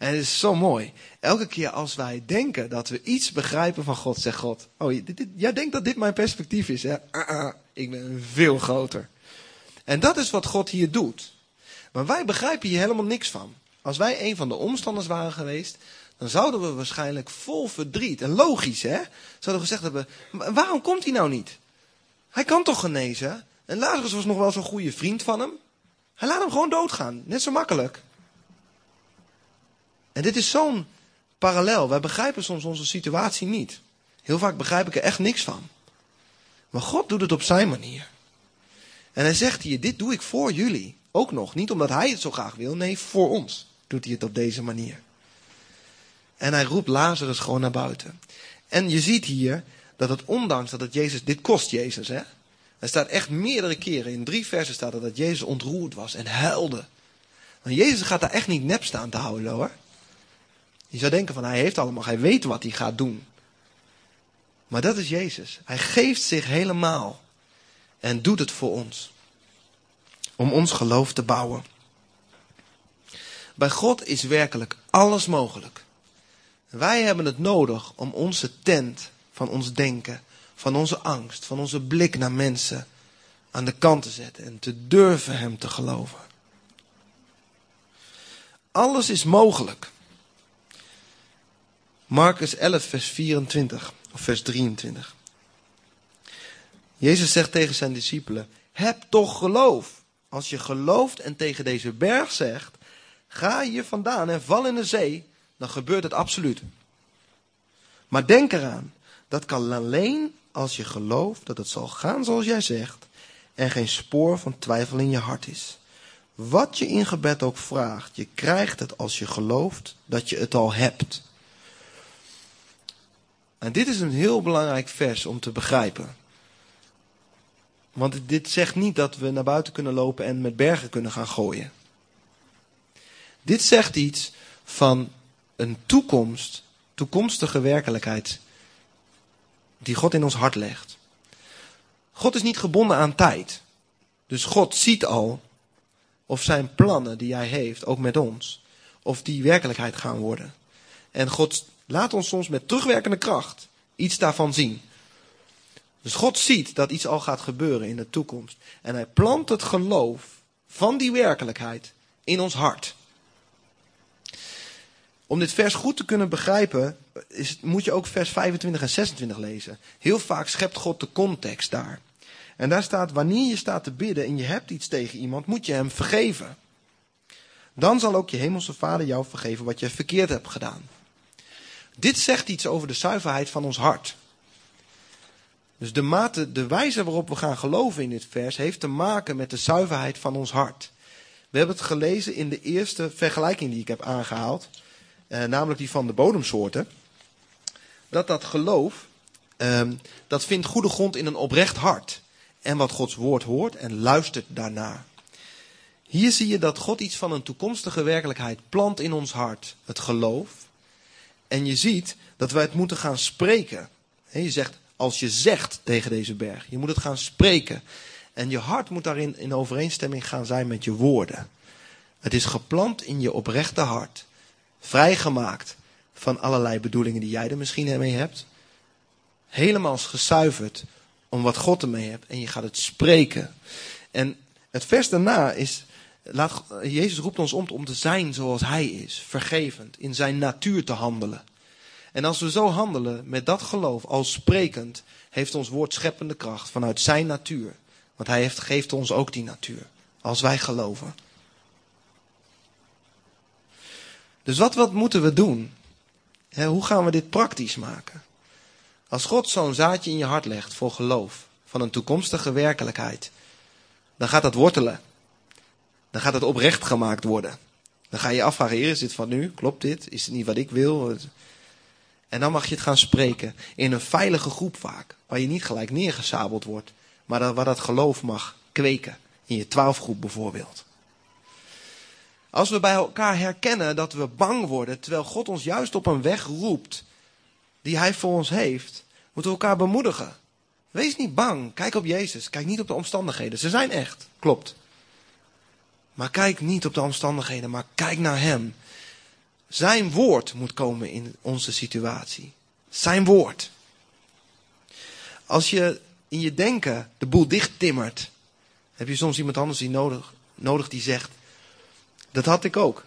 En het is zo mooi. Elke keer als wij denken dat we iets begrijpen van God, zegt God: Oh, jij denkt dat dit mijn perspectief is, hè? Uh, ik ben veel groter. En dat is wat God hier doet. Maar wij begrijpen hier helemaal niks van. Als wij een van de omstanders waren geweest, dan zouden we waarschijnlijk vol verdriet. En logisch, hè? Zouden we gezegd hebben: waarom komt hij nou niet? Hij kan toch genezen? En Lazarus was nog wel zo'n goede vriend van hem. Hij laat hem gewoon doodgaan. Net zo makkelijk. En dit is zo'n parallel. Wij begrijpen soms onze situatie niet. Heel vaak begrijp ik er echt niks van. Maar God doet het op zijn manier. En hij zegt hier, dit doe ik voor jullie. Ook nog, niet omdat hij het zo graag wil, nee, voor ons doet hij het op deze manier. En hij roept Lazarus gewoon naar buiten. En je ziet hier dat het ondanks dat het Jezus, dit kost Jezus hè. Er staat echt meerdere keren, in drie versen staat er dat Jezus ontroerd was en huilde. Maar Jezus gaat daar echt niet nep staan te houden hoor. Je zou denken van hij heeft allemaal, hij weet wat hij gaat doen. Maar dat is Jezus. Hij geeft zich helemaal en doet het voor ons. Om ons geloof te bouwen. Bij God is werkelijk alles mogelijk. Wij hebben het nodig om onze tent van ons denken, van onze angst, van onze blik naar mensen aan de kant te zetten en te durven Hem te geloven. Alles is mogelijk. Marcus 11, vers 24 of vers 23. Jezus zegt tegen zijn discipelen: Heb toch geloof. Als je gelooft en tegen deze berg zegt: Ga hier vandaan en val in de zee, dan gebeurt het absoluut. Maar denk eraan, dat kan alleen als je gelooft dat het zal gaan zoals jij zegt en geen spoor van twijfel in je hart is. Wat je in gebed ook vraagt, je krijgt het als je gelooft dat je het al hebt. En dit is een heel belangrijk vers om te begrijpen. Want dit zegt niet dat we naar buiten kunnen lopen en met bergen kunnen gaan gooien. Dit zegt iets van een toekomst, toekomstige werkelijkheid die God in ons hart legt. God is niet gebonden aan tijd. Dus God ziet al of zijn plannen die hij heeft, ook met ons, of die werkelijkheid gaan worden. En God laat ons soms met terugwerkende kracht iets daarvan zien. Dus God ziet dat iets al gaat gebeuren in de toekomst. En hij plant het geloof van die werkelijkheid in ons hart. Om dit vers goed te kunnen begrijpen, is, moet je ook vers 25 en 26 lezen. Heel vaak schept God de context daar. En daar staat, wanneer je staat te bidden en je hebt iets tegen iemand, moet je hem vergeven. Dan zal ook je hemelse vader jou vergeven wat je verkeerd hebt gedaan. Dit zegt iets over de zuiverheid van ons hart. Dus de, mate, de wijze waarop we gaan geloven in dit vers heeft te maken met de zuiverheid van ons hart. We hebben het gelezen in de eerste vergelijking die ik heb aangehaald, eh, namelijk die van de bodemsoorten. Dat dat geloof, eh, dat vindt goede grond in een oprecht hart. En wat Gods woord hoort en luistert daarna. Hier zie je dat God iets van een toekomstige werkelijkheid plant in ons hart. Het geloof. En je ziet dat wij het moeten gaan spreken. Je zegt, als je zegt tegen deze berg, je moet het gaan spreken. En je hart moet daarin in overeenstemming gaan zijn met je woorden. Het is geplant in je oprechte hart. Vrijgemaakt van allerlei bedoelingen die jij er misschien mee hebt. Helemaal gezuiverd om wat God ermee hebt. En je gaat het spreken. En het vers daarna is, laat, Jezus roept ons om om te zijn zoals Hij is. Vergevend, in zijn natuur te handelen. En als we zo handelen met dat geloof als sprekend, heeft ons woord scheppende kracht vanuit zijn natuur. Want hij heeft, geeft ons ook die natuur. Als wij geloven. Dus wat, wat moeten we doen? hoe gaan we dit praktisch maken? Als God zo'n zaadje in je hart legt voor geloof, van een toekomstige werkelijkheid, dan gaat dat wortelen. Dan gaat het oprecht gemaakt worden. Dan ga je afvragen, is dit van nu? Klopt dit? Is het niet wat ik wil? En dan mag je het gaan spreken in een veilige groep vaak. Waar je niet gelijk neergezabeld wordt. Maar waar dat geloof mag kweken. In je twaalfgroep bijvoorbeeld. Als we bij elkaar herkennen dat we bang worden. Terwijl God ons juist op een weg roept. Die hij voor ons heeft. Moeten we elkaar bemoedigen. Wees niet bang. Kijk op Jezus. Kijk niet op de omstandigheden. Ze zijn echt. Klopt. Maar kijk niet op de omstandigheden. Maar kijk naar Hem. Zijn woord moet komen in onze situatie. Zijn woord. Als je in je denken de boel dicht timmert, heb je soms iemand anders die nodig, nodig die zegt, dat had ik ook.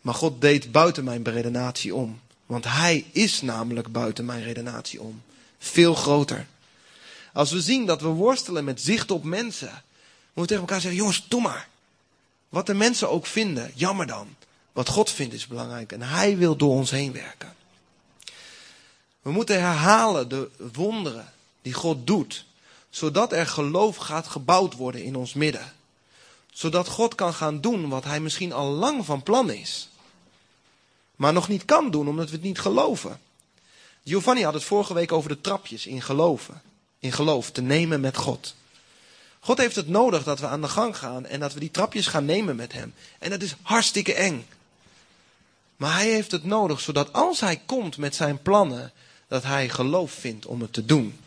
Maar God deed buiten mijn redenatie om. Want Hij is namelijk buiten mijn redenatie om. Veel groter. Als we zien dat we worstelen met zicht op mensen, moeten we tegen elkaar zeggen, jongens, doe maar. Wat de mensen ook vinden, jammer dan. Wat God vindt is belangrijk en Hij wil door ons heen werken. We moeten herhalen de wonderen die God doet, zodat er geloof gaat gebouwd worden in ons midden. Zodat God kan gaan doen wat Hij misschien al lang van plan is, maar nog niet kan doen omdat we het niet geloven. Giovanni had het vorige week over de trapjes in geloven, in geloof te nemen met God. God heeft het nodig dat we aan de gang gaan en dat we die trapjes gaan nemen met Hem. En dat is hartstikke eng. Maar hij heeft het nodig zodat als hij komt met zijn plannen, dat hij geloof vindt om het te doen.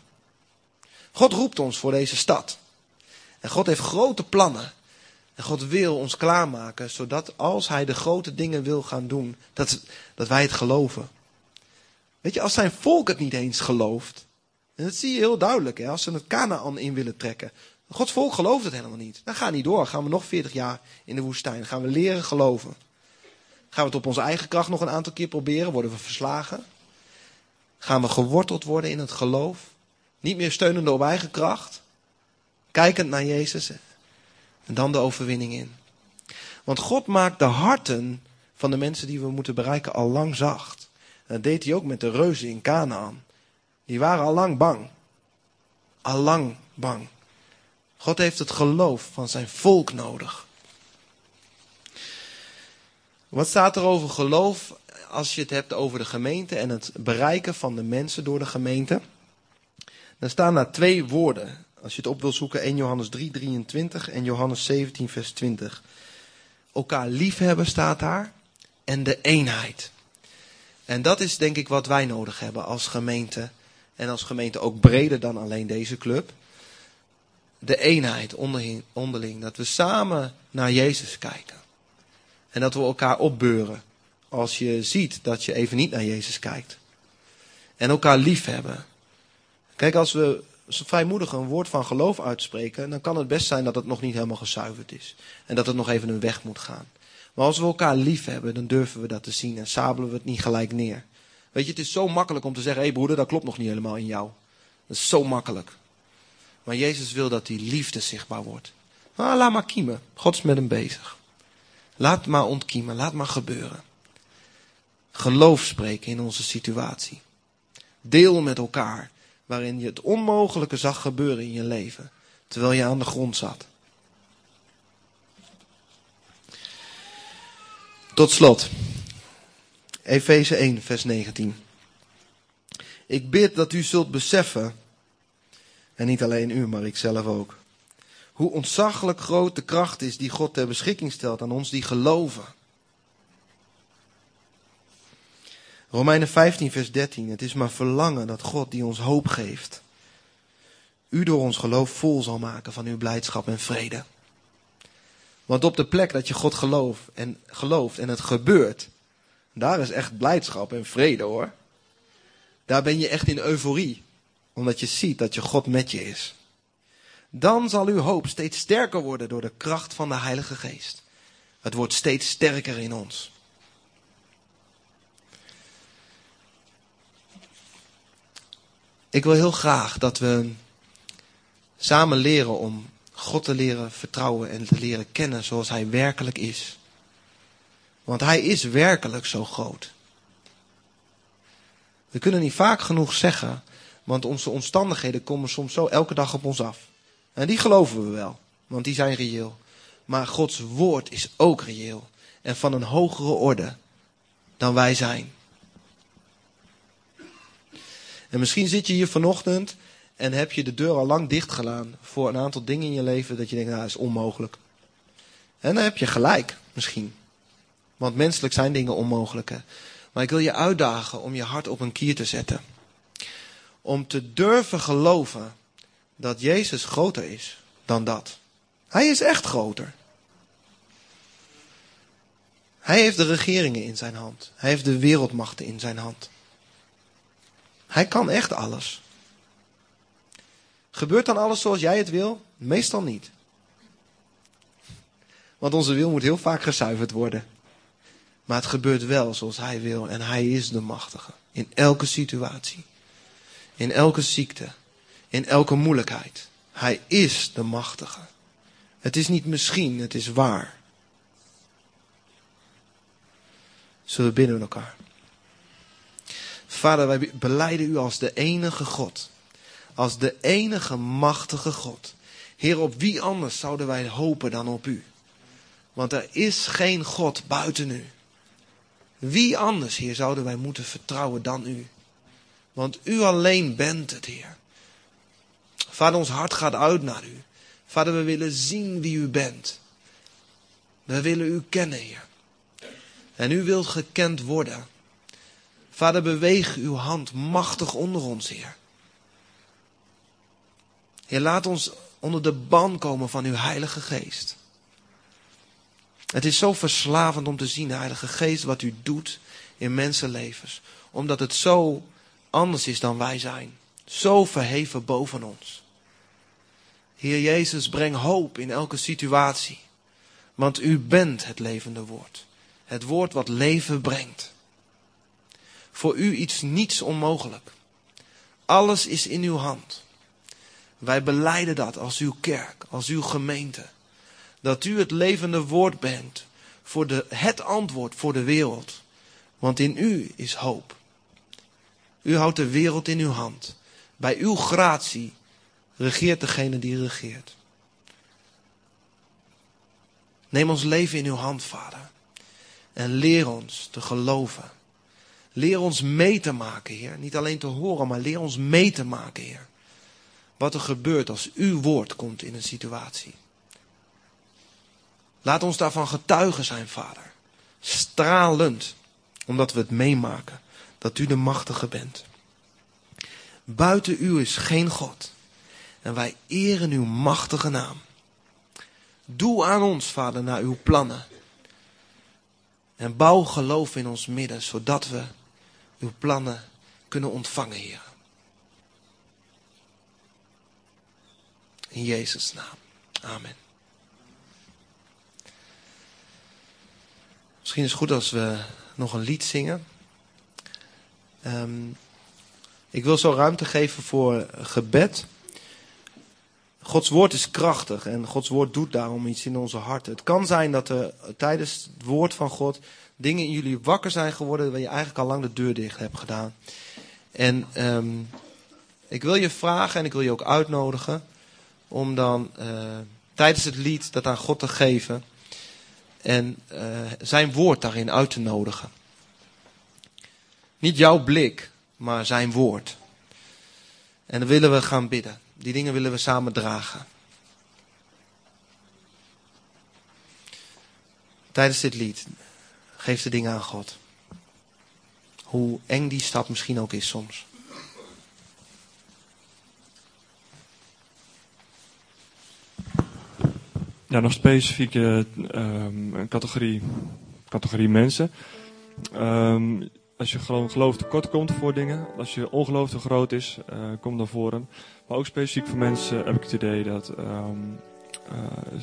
God roept ons voor deze stad. En God heeft grote plannen. En God wil ons klaarmaken, zodat als hij de grote dingen wil gaan doen, dat, dat wij het geloven. Weet je, als zijn volk het niet eens gelooft, en dat zie je heel duidelijk, hè, als ze het Canaan in willen trekken. Gods volk gelooft het helemaal niet. Dan gaan we niet door. gaan we nog 40 jaar in de woestijn. Gaan we leren geloven. Gaan we het op onze eigen kracht nog een aantal keer proberen? Worden we verslagen? Gaan we geworteld worden in het geloof? Niet meer steunende op eigen kracht? Kijkend naar Jezus en dan de overwinning in. Want God maakt de harten van de mensen die we moeten bereiken al lang zacht. Dat deed hij ook met de reuzen in Canaan. Die waren al lang bang. Al lang bang. God heeft het geloof van zijn volk nodig. Wat staat er over geloof als je het hebt over de gemeente en het bereiken van de mensen door de gemeente? Dan staan daar twee woorden. Als je het op wil zoeken, 1 Johannes 3, 23 en Johannes 17, vers 20. Elkaar liefhebben staat daar en de eenheid. En dat is denk ik wat wij nodig hebben als gemeente. En als gemeente ook breder dan alleen deze club. De eenheid onderling. Dat we samen naar Jezus kijken. En dat we elkaar opbeuren als je ziet dat je even niet naar Jezus kijkt. En elkaar lief hebben. Kijk, als we vrijmoedig een woord van geloof uitspreken, dan kan het best zijn dat het nog niet helemaal gezuiverd is. En dat het nog even een weg moet gaan. Maar als we elkaar lief hebben, dan durven we dat te zien en sabelen we het niet gelijk neer. Weet je, het is zo makkelijk om te zeggen, hé hey broeder, dat klopt nog niet helemaal in jou. Dat is zo makkelijk. Maar Jezus wil dat die liefde zichtbaar wordt. Ah, laat maar kiemen. God is met hem bezig. Laat maar ontkiemen, laat maar gebeuren. Geloof spreken in onze situatie. Deel met elkaar waarin je het onmogelijke zag gebeuren in je leven, terwijl je aan de grond zat. Tot slot, Efeze 1, vers 19. Ik bid dat u zult beseffen, en niet alleen u, maar ik zelf ook, hoe ontzaglijk groot de kracht is die God ter beschikking stelt aan ons die geloven. Romeinen 15, vers 13. Het is maar verlangen dat God die ons hoop geeft, u door ons geloof vol zal maken van uw blijdschap en vrede. Want op de plek dat je God gelooft en, gelooft en het gebeurt, daar is echt blijdschap en vrede hoor. Daar ben je echt in euforie, omdat je ziet dat je God met je is dan zal uw hoop steeds sterker worden door de kracht van de Heilige Geest. Het wordt steeds sterker in ons. Ik wil heel graag dat we samen leren om God te leren vertrouwen en te leren kennen zoals Hij werkelijk is. Want Hij is werkelijk zo groot. We kunnen niet vaak genoeg zeggen, want onze omstandigheden komen soms zo elke dag op ons af. En die geloven we wel, want die zijn reëel. Maar Gods woord is ook reëel en van een hogere orde dan wij zijn. En misschien zit je hier vanochtend en heb je de deur al lang dichtgedaan voor een aantal dingen in je leven dat je denkt, nou, dat is onmogelijk. En dan heb je gelijk, misschien. Want menselijk zijn dingen onmogelijk. Hè? Maar ik wil je uitdagen om je hart op een kier te zetten. Om te durven geloven dat Jezus groter is dan dat. Hij is echt groter. Hij heeft de regeringen in zijn hand. Hij heeft de wereldmachten in zijn hand. Hij kan echt alles. Gebeurt dan alles zoals jij het wil? Meestal niet. Want onze wil moet heel vaak gezuiverd worden. Maar het gebeurt wel zoals hij wil en hij is de machtige. In elke situatie. In elke ziekte. In elke moeilijkheid. Hij is de machtige. Het is niet misschien, het is waar. Zullen we binnen elkaar. Vader, wij beleiden u als de enige God. Als de enige machtige God. Heer, op wie anders zouden wij hopen dan op u? Want er is geen God buiten u. Wie anders, Heer, zouden wij moeten vertrouwen dan u? Want u alleen bent het, Heer. Vader, ons hart gaat uit naar u. Vader, we willen zien wie u bent. We willen u kennen, Heer. En u wilt gekend worden. Vader, beweeg uw hand machtig onder ons, Heer. Heer, laat ons onder de ban komen van uw Heilige Geest. Het is zo verslavend om te zien, Heilige Geest, wat u doet in mensenlevens. Omdat het zo anders is dan wij zijn. Zo verheven boven ons. Heer Jezus, breng hoop in elke situatie. Want u bent het levende woord. Het woord wat leven brengt. Voor u iets niets onmogelijk. Alles is in uw hand. Wij beleiden dat als uw kerk, als uw gemeente. Dat u het levende woord bent voor de, het antwoord voor de wereld. Want in u is hoop. U houdt de wereld in uw hand. Bij uw gratie regeert degene die regeert. Neem ons leven in uw hand, Vader. En leer ons te geloven. Leer ons mee te maken, Heer. Niet alleen te horen, maar leer ons mee te maken, Heer. Wat er gebeurt als uw woord komt in een situatie. Laat ons daarvan getuigen zijn, Vader. Stralend, omdat we het meemaken dat u de machtige bent. Buiten u is geen God. En wij eren uw machtige naam. Doe aan ons, Vader, naar uw plannen. En bouw geloof in ons midden, zodat we uw plannen kunnen ontvangen, Heer. In Jezus' naam. Amen. Misschien is het goed als we nog een lied zingen. Um, ik wil zo ruimte geven voor gebed. Gods woord is krachtig en Gods woord doet daarom iets in onze harten. Het kan zijn dat er tijdens het woord van God dingen in jullie wakker zijn geworden waar je eigenlijk al lang de deur dicht hebt gedaan. En um, ik wil je vragen en ik wil je ook uitnodigen om dan uh, tijdens het lied dat aan God te geven en uh, zijn woord daarin uit te nodigen. Niet jouw blik, maar zijn woord. En dan willen we gaan bidden. Die dingen willen we samen dragen. Tijdens dit lied, geef de dingen aan God. Hoe eng die stap misschien ook is soms. Ja, nog specifiek uh, um, categorie, categorie mensen. Um, als je gewoon geloof tekort komt voor dingen, als je ongeloof te groot is, uh, kom dan voor hem. Maar ook specifiek voor mensen heb ik het idee dat um, uh,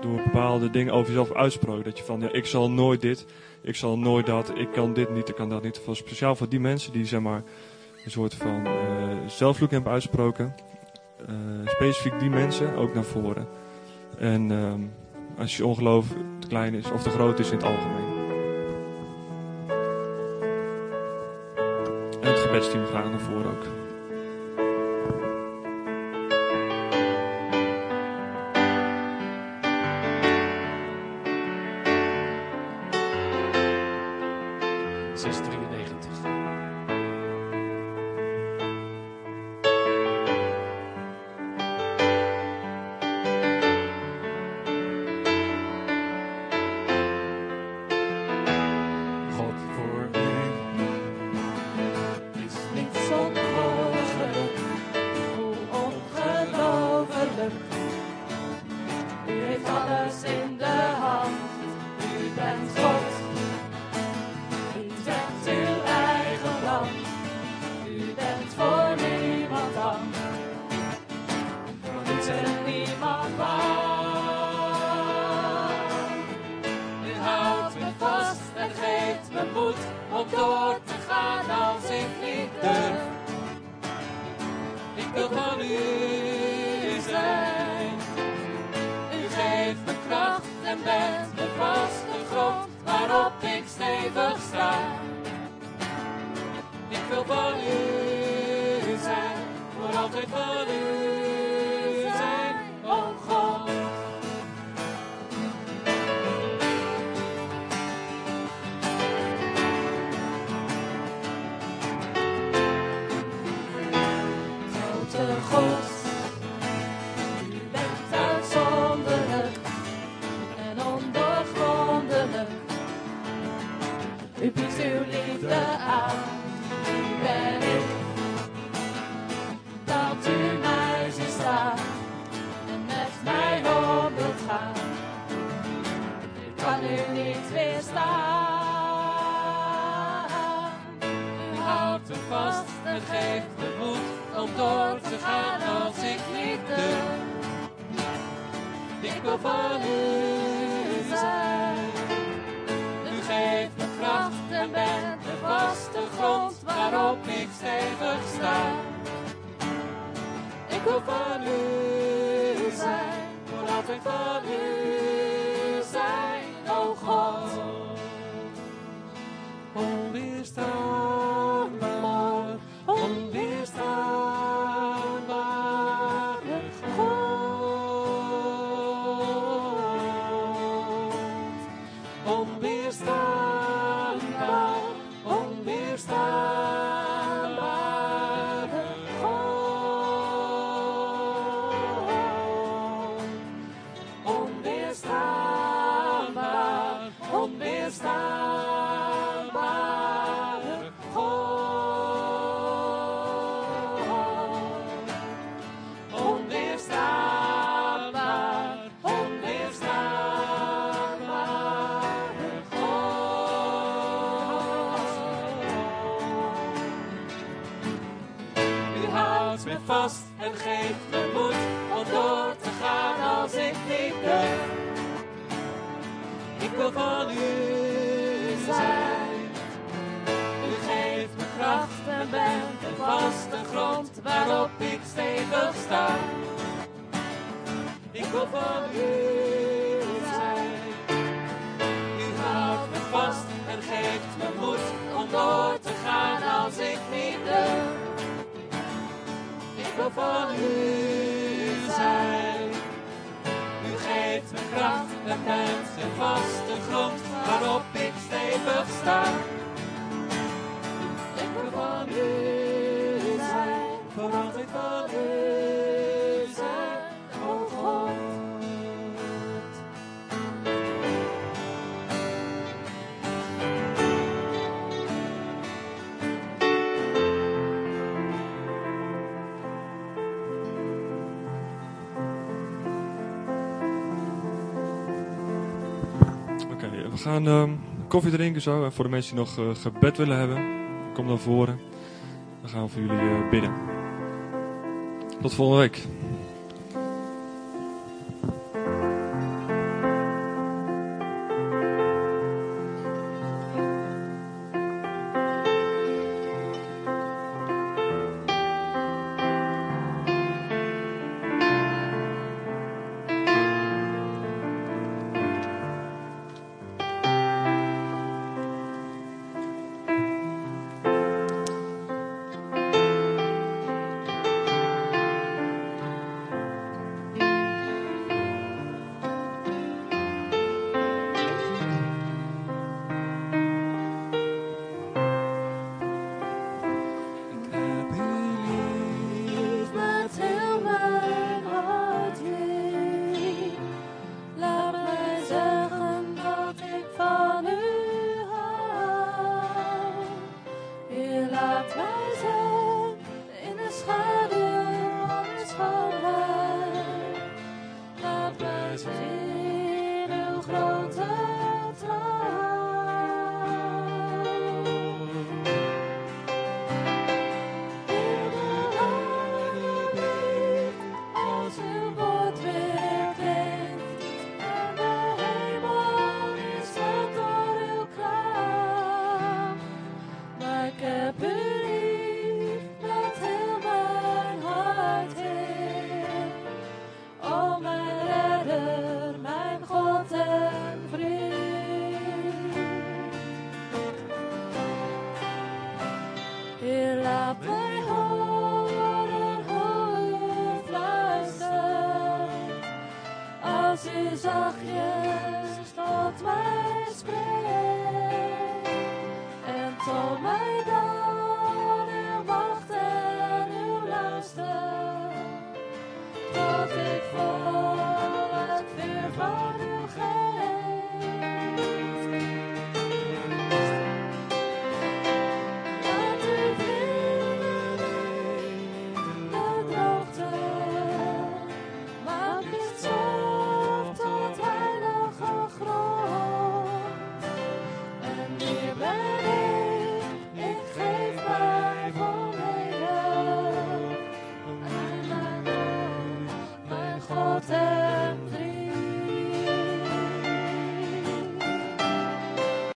door bepaalde dingen over jezelf uitsproken, dat je van ja, ik zal nooit dit, ik zal nooit dat, ik kan dit niet, ik kan dat niet. Voor, speciaal voor die mensen die zeg maar een soort van uh, zelfvloek hebben uitsproken. specifiek die mensen ook naar voren. En um, als je ongeloof te klein is of te groot is in het algemeen. Het gebedsteam graag naar voren ook. gaan ehm, koffie drinken zo. En voor de mensen die nog eh, gebed willen hebben, kom dan voren. Dan gaan we voor jullie uh, bidden. Tot volgende week.